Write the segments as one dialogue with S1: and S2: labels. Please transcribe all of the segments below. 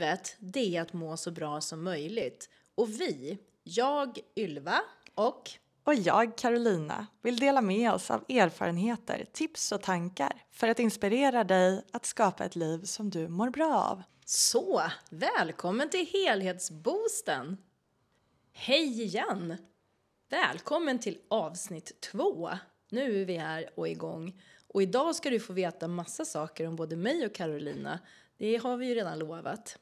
S1: Livet, det är att må så bra som möjligt. Och vi, jag, Ylva och
S2: Och jag, Carolina, vill dela med oss av erfarenheter, tips och tankar för att inspirera dig att skapa ett liv som du mår bra av.
S1: så, välkommen till Helhetsboosten! Hej igen! Välkommen till avsnitt två. Nu är vi här och igång. Och idag ska du få veta massa saker om både mig och Carolina. Det har vi ju redan lovat.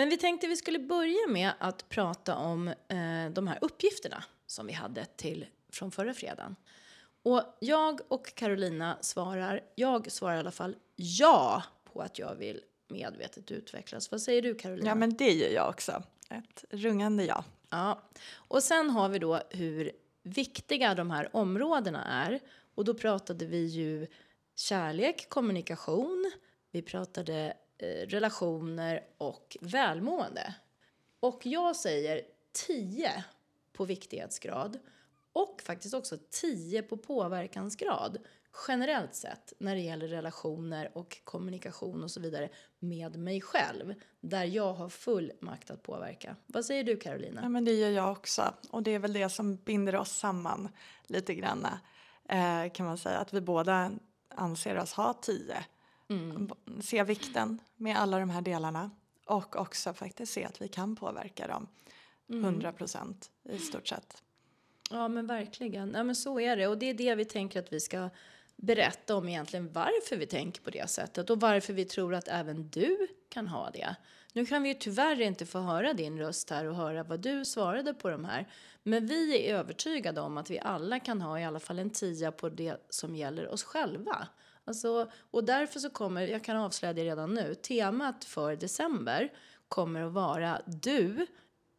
S1: Men vi tänkte vi skulle börja med att prata om eh, de här uppgifterna som vi hade till från förra fredagen. Och jag och Carolina svarar, jag svarar i alla fall ja på att jag vill medvetet utvecklas. Vad säger du Carolina?
S2: Ja, men det gör jag också. Ett rungande ja.
S1: Ja, och sen har vi då hur viktiga de här områdena är. Och då pratade vi ju kärlek, kommunikation, vi pratade Eh, relationer och välmående. Och jag säger 10 på viktighetsgrad och faktiskt också 10 på påverkansgrad generellt sett när det gäller relationer och kommunikation och så vidare med mig själv där jag har full makt att påverka. Vad säger du Carolina?
S2: Ja, men det gör jag också. Och det är väl det som binder oss samman lite grann. Eh, kan man säga att vi båda anser oss ha tio.
S1: Mm.
S2: Se vikten med alla de här delarna och också faktiskt se att vi kan påverka dem.
S1: Mm.
S2: 100 procent i stort sett.
S1: Ja men verkligen. Ja, men så är det och det är det vi tänker att vi ska berätta om egentligen varför vi tänker på det sättet och varför vi tror att även du kan ha det. Nu kan vi ju tyvärr inte få höra din röst här och höra vad du svarade på de här. Men vi är övertygade om att vi alla kan ha i alla fall en tia på det som gäller oss själva. Alltså, och därför så kommer, jag kan avslöja det redan nu, temat för december kommer att vara du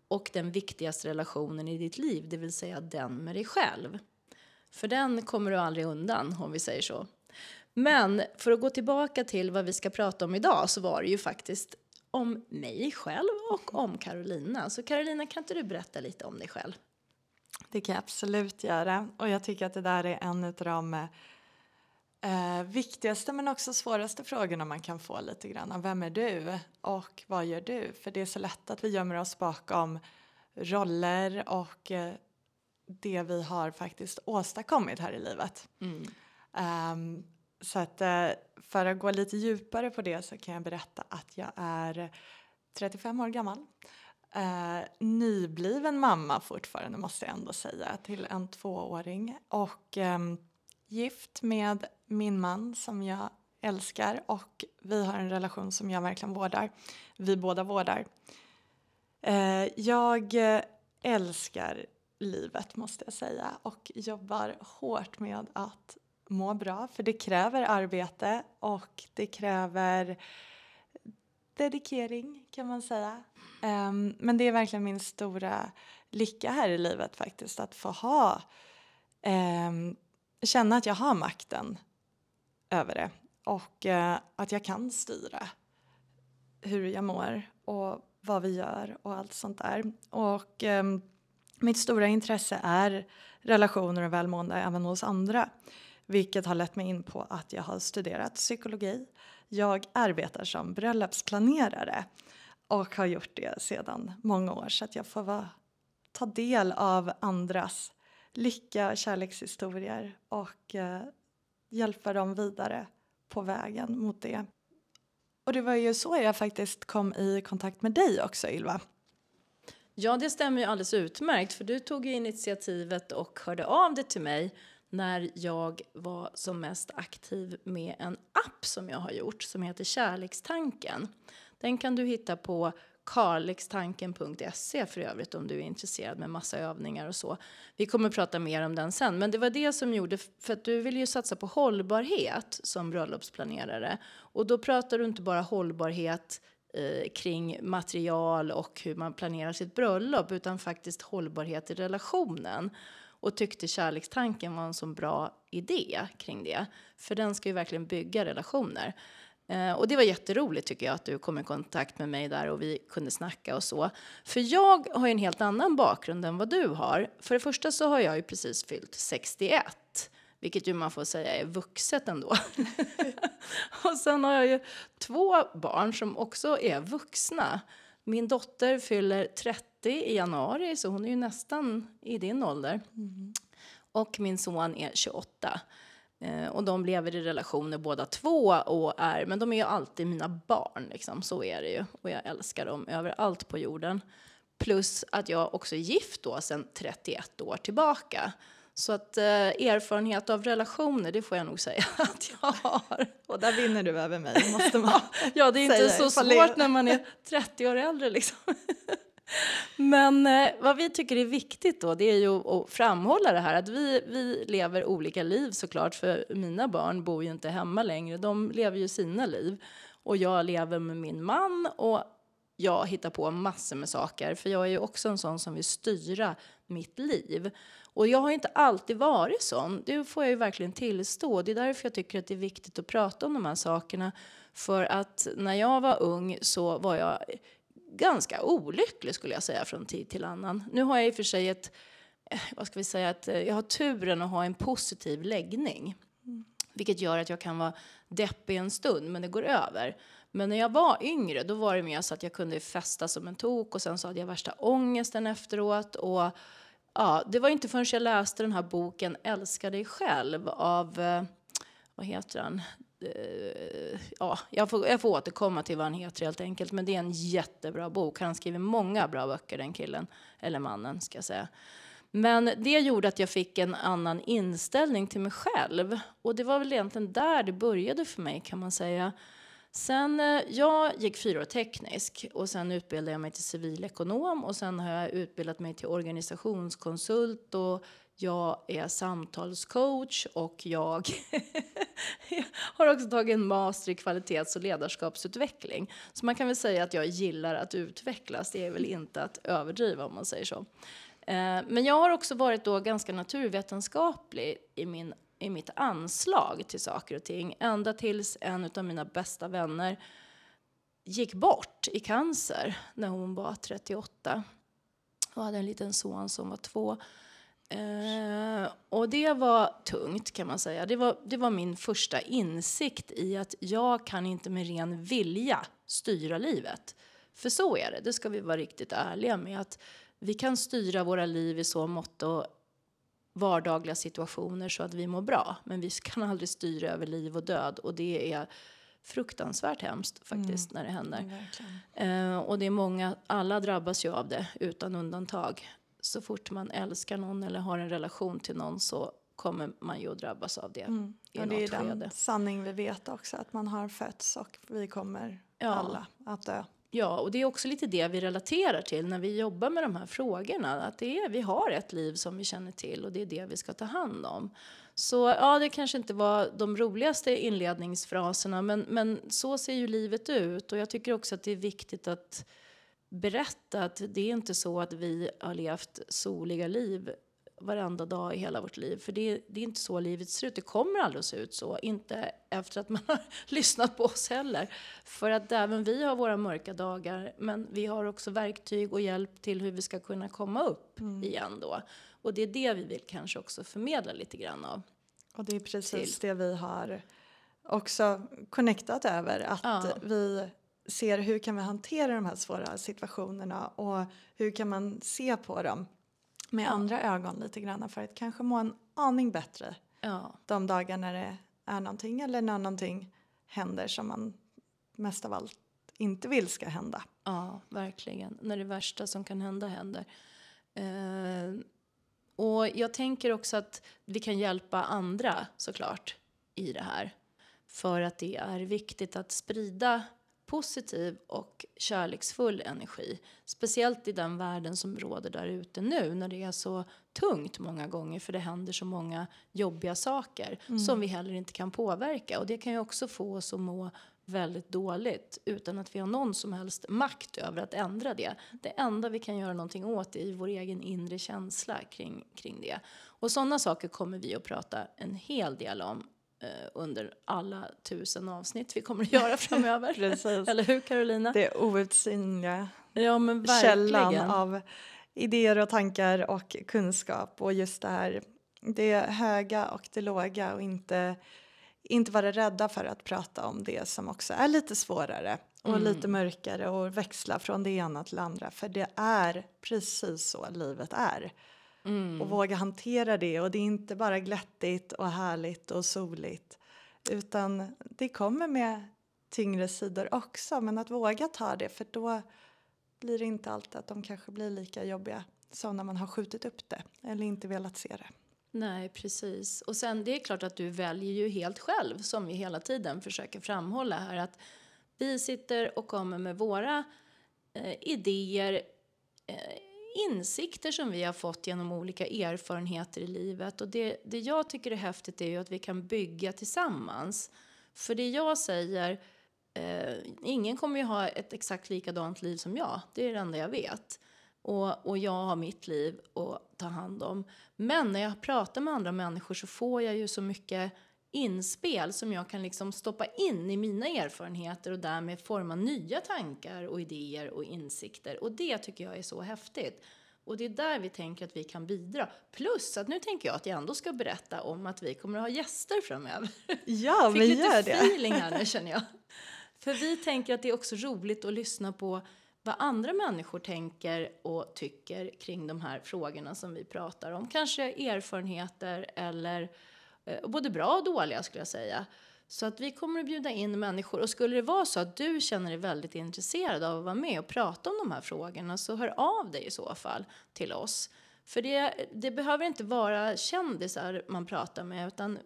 S1: och den viktigaste relationen i ditt liv, det vill säga den med dig själv. För den kommer du aldrig undan om vi säger så. Men för att gå tillbaka till vad vi ska prata om idag så var det ju faktiskt om mig själv och om Carolina. Så Carolina, kan inte du berätta lite om dig själv?
S2: Det kan jag absolut göra. Och jag tycker att det där är en av de eh, viktigaste men också svåraste frågorna man kan få lite grann. Vem är du och vad gör du? För det är så lätt att vi gömmer oss bakom roller och eh, det vi har faktiskt åstadkommit här i livet. Um, så att uh, för att gå lite djupare på det så kan jag berätta att jag är 35 år gammal. Uh, nybliven mamma fortfarande måste jag ändå säga till en tvååring och um, gift med min man som jag älskar och vi har en relation som jag verkligen vårdar. Vi båda vårdar. Eh, jag eh, älskar livet måste jag säga och jobbar hårt med att må bra för det kräver arbete och det kräver dedikering kan man säga. Ehm, men det är verkligen min stora lycka här i livet faktiskt att få ha ehm, känna att jag har makten över det och eh, att jag kan styra hur jag mår och vad vi gör och allt sånt där. Och eh, mitt stora intresse är relationer och välmående även hos andra. Vilket har lett mig in på att jag har studerat psykologi. Jag arbetar som bröllopsplanerare och har gjort det sedan många år så att jag får vara, ta del av andras lycka och kärlekshistorier och eh, hjälpa dem vidare på vägen mot det. Och det var ju så jag faktiskt kom i kontakt med dig också Ylva.
S1: Ja, det stämmer ju alldeles utmärkt för du tog ju initiativet och hörde av dig till mig när jag var som mest aktiv med en app som jag har gjort som heter Kärlekstanken. Den kan du hitta på Kalixtanken.se, för övrigt om du är intresserad med massa övningar och så. Vi kommer att prata mer om den sen, men det var det som gjorde, för att du vill ju satsa på hållbarhet som bröllopsplanerare och då pratar du inte bara hållbarhet eh, kring material och hur man planerar sitt bröllop utan faktiskt hållbarhet i relationen och tyckte kärlekstanken var en så bra idé kring det. För den ska ju verkligen bygga relationer. Eh, och det var jätteroligt tycker jag att du kom i kontakt med mig där och vi kunde snacka och så. För jag har en helt annan bakgrund än vad du har. För det första så har jag ju precis fyllt 61. Vilket ju man får säga är vuxet ändå. och sen har jag ju två barn som också är vuxna. Min dotter fyller 30 i januari, så hon är ju nästan i din ålder. Mm. Och min son är 28. Eh, och de lever i relationer båda två, och är, men de är ju alltid mina barn. Liksom. Så är det ju. Och jag älskar dem överallt på jorden. Plus att jag också är gift då sedan 31 år tillbaka. Så att eh, erfarenhet av relationer, det får jag nog säga att jag har.
S2: Och där vinner du över mig, måste man
S1: Ja, det är inte så svårt när man är 30 år äldre liksom. Men eh, vad vi tycker är viktigt då, det är ju att framhålla det här att vi, vi lever olika liv såklart, för mina barn bor ju inte hemma längre, de lever ju sina liv. Och jag lever med min man och jag hittar på massor med saker, för jag är ju också en sån som vill styra mitt liv. Och jag har inte alltid varit sån, det får jag ju verkligen tillstå. Det är därför jag tycker att det är viktigt att prata om de här sakerna. För att när jag var ung så var jag ganska olycklig skulle jag säga från tid till annan. Nu har jag i och för sig ett, eh, vad ska vi säga, att eh, jag har turen att ha en positiv läggning. Vilket gör att jag kan vara deppig en stund, men det går över. Men när jag var yngre, då var det mer så att jag kunde festa som en tok och sen så hade jag värsta ångesten efteråt. Och ja, det var inte förrän jag läste den här boken Älska dig själv av, eh, vad heter han? Eh, ja, jag får, jag får återkomma till vad han heter helt enkelt. Men det är en jättebra bok. Han skriver många bra böcker den killen, eller mannen ska jag säga. Men det gjorde att jag fick en annan inställning till mig själv. Och det var väl egentligen där det började för mig kan man säga. Sen, eh, jag gick fyra år teknisk och sen utbildade jag mig till civilekonom och sen har jag utbildat mig till organisationskonsult och jag är samtalscoach och jag har också tagit en master i kvalitets och ledarskapsutveckling. Så man kan väl säga att jag gillar att utvecklas. Det är väl inte att överdriva om man säger så. Eh, men jag har också varit då ganska naturvetenskaplig i, min, i mitt anslag till saker och ting. Ända tills en av mina bästa vänner gick bort i cancer när hon var 38 och hade en liten son som var två. Eh, och det var tungt kan man säga. Det var, det var min första insikt i att jag kan inte med ren vilja styra livet. För så är det, det ska vi vara riktigt ärliga med. att Vi kan styra våra liv i så mått och vardagliga situationer så att vi mår bra. Men vi kan aldrig styra över liv och död och det är fruktansvärt hemskt faktiskt mm. när det händer. Uh, och det är många, alla drabbas ju av det utan undantag så fort man älskar någon eller har en relation till någon så kommer man ju att drabbas av det mm.
S2: i och det är skede. den sanning vi vet också, att man har fötts och vi kommer ja. alla att dö.
S1: Ja, och det är också lite det vi relaterar till när vi jobbar med de här frågorna. Att det är, vi har ett liv som vi känner till och det är det vi ska ta hand om. Så ja, det kanske inte var de roligaste inledningsfraserna men, men så ser ju livet ut och jag tycker också att det är viktigt att berätta att det är inte så att vi har levt soliga liv varenda dag i hela vårt liv. För det, det, är inte så livet ser ut. Det kommer aldrig att se ut så. Inte efter att man har lyssnat på oss heller. För att även vi har våra mörka dagar. Men vi har också verktyg och hjälp till hur vi ska kunna komma upp mm. igen då. Och det är det vi vill kanske också förmedla lite grann av.
S2: Och det är precis till. det vi har också connectat över. Att ja. vi ser hur kan vi hantera de här svåra situationerna och hur kan man se på dem med andra ögon lite grann för att kanske må en aning bättre ja. de dagar när det är någonting eller när någonting händer som man mest av allt inte vill ska hända.
S1: Ja, verkligen. När det värsta som kan hända händer. Eh, och jag tänker också att vi kan hjälpa andra såklart i det här. För att det är viktigt att sprida positiv och kärleksfull energi. Speciellt i den världen som råder där ute nu när det är så tungt många gånger för det händer så många jobbiga saker mm. som vi heller inte kan påverka. Och det kan ju också få oss att må väldigt dåligt utan att vi har någon som helst makt över att ändra det. Det enda vi kan göra någonting åt är vår egen inre känsla kring, kring det. Och sådana saker kommer vi att prata en hel del om under alla tusen avsnitt vi kommer att göra framöver. Eller hur Carolina?
S2: Det outsinliga ja, men källan av idéer och tankar och kunskap och just det här det höga och det låga och inte, inte vara rädda för att prata om det som också är lite svårare och
S1: Mm.
S2: lite mörkare och växla från det ena till det andra. För det är precis så livet är.
S1: Mm.
S2: Och våga hantera det och det är inte bara glättigt och härligt och soligt. Utan det kommer med tyngre sidor också men att våga ta det för då blir det inte alltid att de kanske blir lika jobbiga som när man har skjutit upp det eller inte velat se det.
S1: Nej, precis. Och sen det är klart att du väljer ju helt själv, som vi hela tiden försöker framhålla här, att vi sitter och kommer med våra eh, idéer, eh, insikter som vi har fått genom olika erfarenheter i livet. Och det, det jag tycker är häftigt är ju att vi kan bygga tillsammans. För det jag säger, eh, ingen kommer ju ha ett exakt likadant liv som jag, det är det enda jag vet. Och, och jag har mitt liv att ta hand om. Men när jag pratar med andra människor så får jag ju så mycket inspel som jag kan liksom stoppa in i mina erfarenheter och därmed forma nya tankar och idéer och insikter. Och det tycker jag är så häftigt. Och det är där vi tänker att vi kan bidra. Plus att nu tänker jag att jag ändå ska berätta om att vi kommer att ha gäster framöver.
S2: Ja,
S1: Fick
S2: men
S1: lite
S2: gör det.
S1: feeling här nu känner jag. För vi tänker att det är också roligt att lyssna på vad andra människor tänker och tycker kring de här frågorna som vi pratar om. Kanske erfarenheter eller Eh, både bra och dåliga skulle jag säga. Så att vi kommer att bjuda in människor och skulle det vara så att du känner dig väldigt intresserad av att vara med och prata om de här frågorna så hör av dig i så fall till oss. För det, det behöver inte vara kändisar man pratar med utan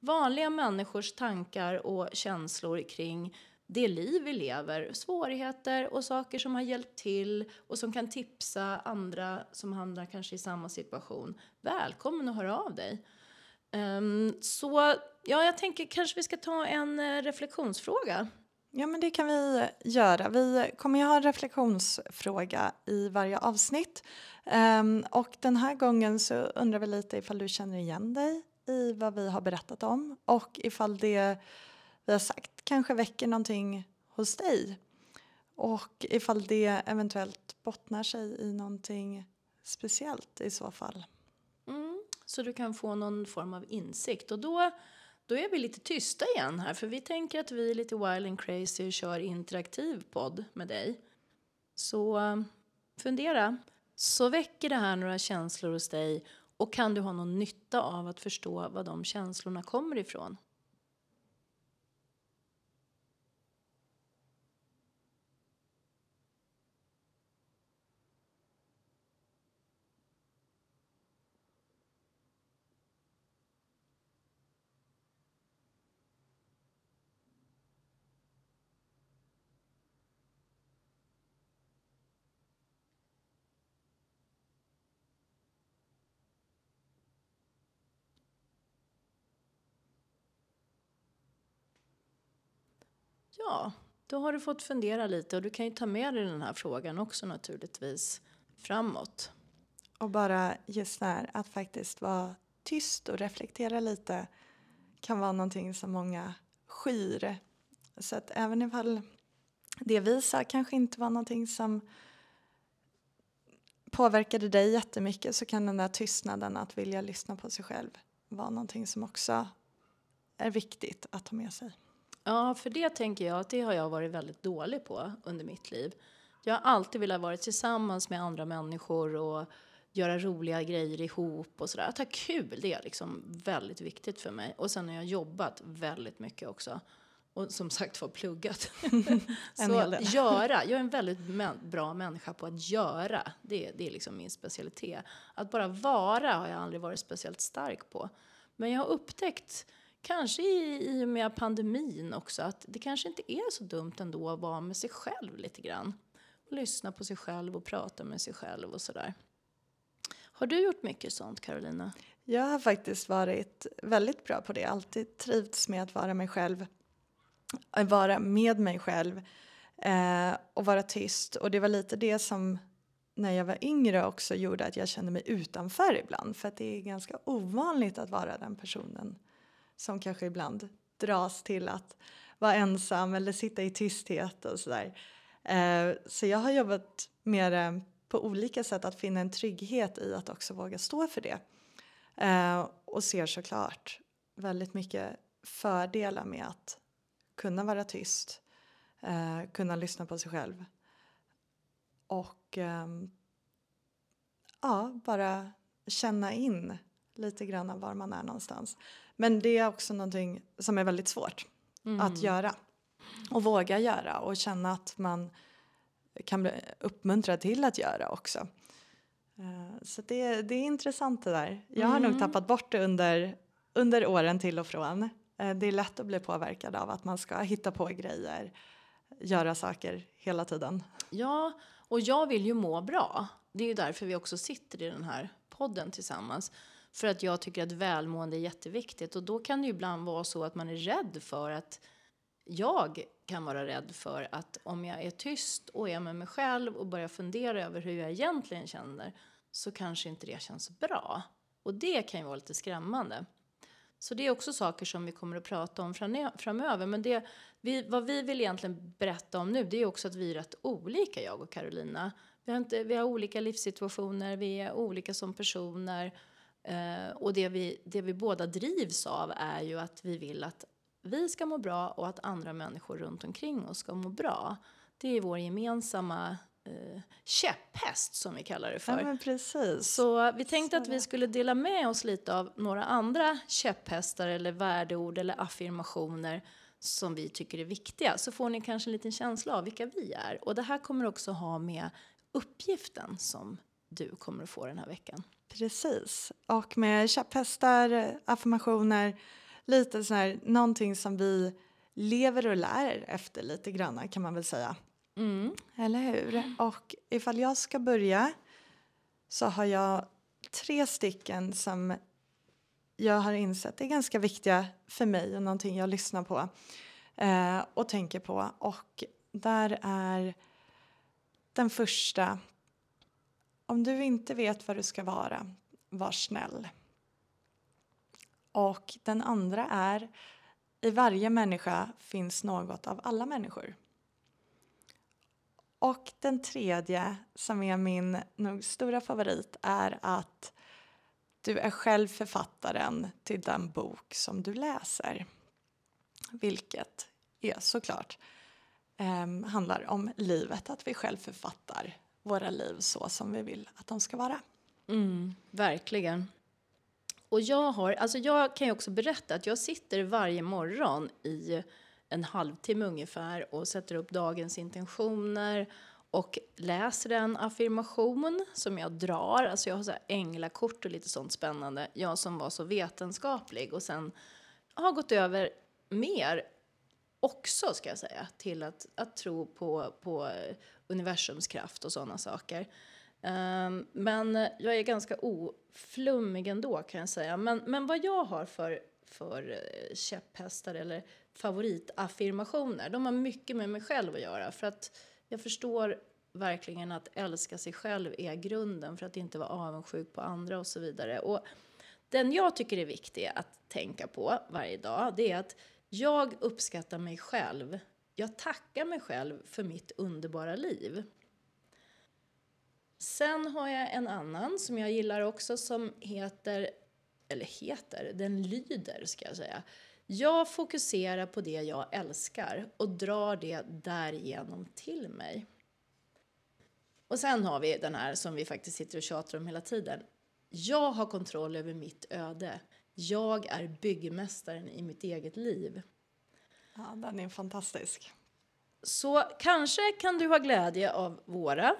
S1: vanliga människors tankar och känslor kring det liv vi lever, svårigheter och saker som har hjälpt till och som kan tipsa andra som hamnar kanske i samma situation. Välkommen att höra av dig. Um, så ja, jag tänker kanske vi ska ta en uh, reflektionsfråga.
S2: Ja, men det kan vi eh, göra. Vi kommer ju ha en reflektionsfråga i varje avsnitt. Um, och den här gången så undrar vi lite ifall du känner igen dig i vad vi har berättat om och ifall det vi har sagt kanske väcker någonting hos dig. Och ifall det eventuellt bottnar sig i någonting speciellt i så fall.
S1: Så du kan få någon form av insikt. Och då, då är vi lite tysta igen här, för vi tänker att vi är lite wild and crazy och kör interaktiv podd med dig. Så eh, fundera. Så väcker det här några känslor hos dig och kan du ha någon nytta av att förstå var de känslorna kommer ifrån? Ja, då har du fått fundera lite och du kan ju ta med dig den här frågan också naturligtvis framåt.
S2: Och bara just där att faktiskt vara tyst och reflektera lite kan vara någonting som många skyr. Så att även ifall det vi sa kanske inte var någonting som påverkade dig jättemycket så kan den där tystnaden att vilja lyssna på sig själv vara någonting som också är viktigt att ta med sig.
S1: Ja, för det tänker jag att det har jag varit väldigt dålig på under mitt liv. Jag har alltid velat vara tillsammans med andra människor och göra roliga grejer ihop och sådär. Att ha kul, det är liksom väldigt viktigt för mig. Och sen har jag jobbat väldigt mycket också. Och som sagt var pluggat. Så göra, jag är en väldigt bra människa på att göra. Det, det är liksom min specialitet. Att bara vara har jag aldrig varit speciellt stark på. Men jag har upptäckt, kanske i, i och med pandemin också, att det kanske inte är så dumt ändå att vara med sig själv lite grann. Och lyssna på sig själv och prata med sig själv och sådär. Har du gjort mycket sånt, Carolina?
S2: Jag har faktiskt varit väldigt bra på det. Alltid trivts med att vara mig själv. Att Vara med mig själv. Eh, och vara tyst. Och det var lite det som när jag var yngre också gjorde att jag kände mig utanför ibland. För att det är ganska ovanligt att vara den personen som kanske ibland dras till att vara ensam eller sitta i tysthet och sådär. Eh, så jag har jobbat med det eh, på olika sätt att finna en trygghet i att också våga stå för det. Eh, och ser såklart väldigt mycket fördelar med att kunna vara tyst, eh, kunna lyssna på sig själv och ehm, ja, bara känna in lite grann var man är någonstans. Men det är också någonting som är väldigt svårt mm. att göra och våga göra och känna att man kan bli uppmuntrad till att göra också. Eh, så det, det är intressant det där. Jag har mm. nog tappat bort det under, under åren till och från. Eh, det är lätt att bli påverkad av att man ska hitta på grejer, göra saker hela tiden.
S1: Ja, och jag vill ju må bra. Det är ju därför vi också sitter i den här podden tillsammans. För att jag tycker att välmående är jätteviktigt och då kan det ju ibland vara så att man är rädd för att jag kan vara rädd för att om jag är tyst och är med mig själv och börjar fundera över hur jag egentligen känner så kanske inte det känns bra. Och det kan ju vara lite skrämmande. Så det är också saker som vi kommer att prata om framöver. Men det, vi, vad vi vill egentligen berätta om nu det är också att vi är rätt olika, jag och Carolina. Vi har, inte, vi har olika livssituationer, vi är olika som personer. Eh, och det vi, det vi båda drivs av är ju att vi vill att vi ska må bra och att andra människor runt omkring oss ska må bra. Det är vår gemensamma eh, käpphäst som vi kallar det för.
S2: Ja, precis.
S1: Så vi tänkte Så att vi skulle dela med oss lite av några andra käpphästar eller värdeord eller affirmationer som vi tycker är viktiga. Så får ni kanske en liten känsla av vilka vi är. Och det här kommer också ha med uppgiften som du kommer att få den här veckan.
S2: Precis. Och med käpphästar, affirmationer, lite så här, någonting som vi lever och lär efter lite grann kan man väl säga. Mm. Eller hur? Och ifall jag ska börja så har jag tre stycken som jag har insett är ganska viktiga för mig och någonting jag lyssnar på eh, och tänker på. Och där är den första. Om du inte vet vad du ska vara, var snäll. Och den andra är i varje människa finns något av alla människor. Och den tredje, som är min nog stora favorit, är att du är själv författaren till den bok som du läser. Vilket är såklart eh, handlar om livet, att vi själv författar våra liv så som vi vill att de ska vara.
S1: Mm, verkligen. Och jag, har, alltså jag kan ju också berätta att jag sitter varje morgon i en halvtimme ungefär och sätter upp dagens intentioner och läser en affirmation som jag drar. Alltså jag har så här änglakort och lite sånt spännande. Jag som var så vetenskaplig och sen har gått över mer också ska jag säga till att, att tro på, på universums kraft och sådana saker. Um, men jag är ganska oflummig ändå kan jag säga. Men, men vad jag har för, för eh, käpphästar eller favoritaffirmationer, de har mycket med mig själv att göra. För att jag förstår verkligen att älska sig själv är grunden för att inte vara avundsjuk på andra och så vidare. Och den jag tycker är viktig att tänka på varje dag, det är att jag uppskattar mig själv. Jag tackar mig själv för mitt underbara liv. Sen har jag en annan som jag gillar också som heter, eller heter, den lyder ska jag säga. Jag fokuserar på det jag älskar och drar det därigenom till mig. Och sen har vi den här som vi faktiskt sitter och tjatar om hela tiden. Jag har kontroll över mitt öde. Jag är byggmästaren i mitt eget liv.
S2: Ja, den är fantastisk.
S1: Så kanske kan du ha glädje av våra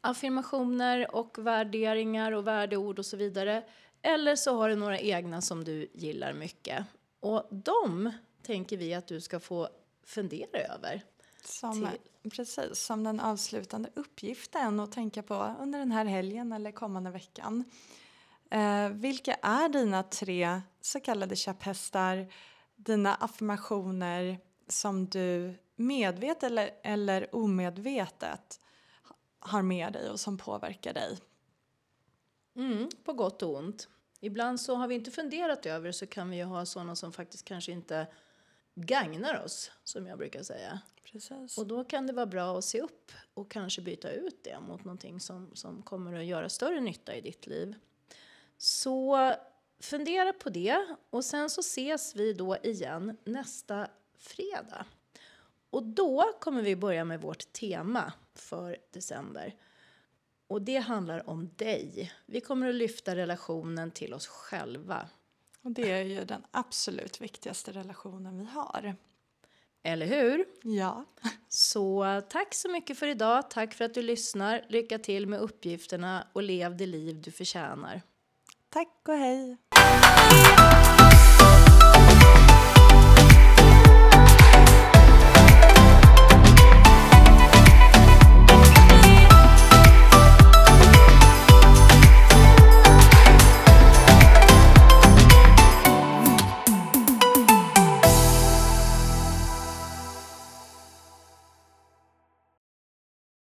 S1: affirmationer och värderingar och värdeord och så vidare. Eller så har du några egna som du gillar mycket. Och de tänker vi att du ska få fundera över.
S2: Som, precis, som den avslutande uppgiften att tänka på under den här helgen eller kommande veckan. Eh, vilka är dina tre så kallade käpphästar, dina affirmationer som du medvetet eller, eller omedvetet har med dig och som påverkar dig?
S1: Mm, på gott och ont. Ibland så har vi inte funderat över så kan vi ju ha sådana som faktiskt kanske inte gagnar oss, som jag brukar säga.
S2: Precis.
S1: Och då kan det vara bra att se upp och kanske byta ut det mot någonting som, som kommer att göra större nytta i ditt liv. Så fundera på det och sen så ses vi då igen nästa fredag. Och då kommer vi börja med vårt tema för december. Och det handlar om dig. Vi kommer att lyfta relationen till oss själva.
S2: Och det är ju den absolut viktigaste relationen vi har.
S1: Eller hur?
S2: Ja.
S1: Så tack så mycket för idag. Tack för att du lyssnar. Lycka till med uppgifterna och lev det liv du förtjänar.
S2: Tack och hej!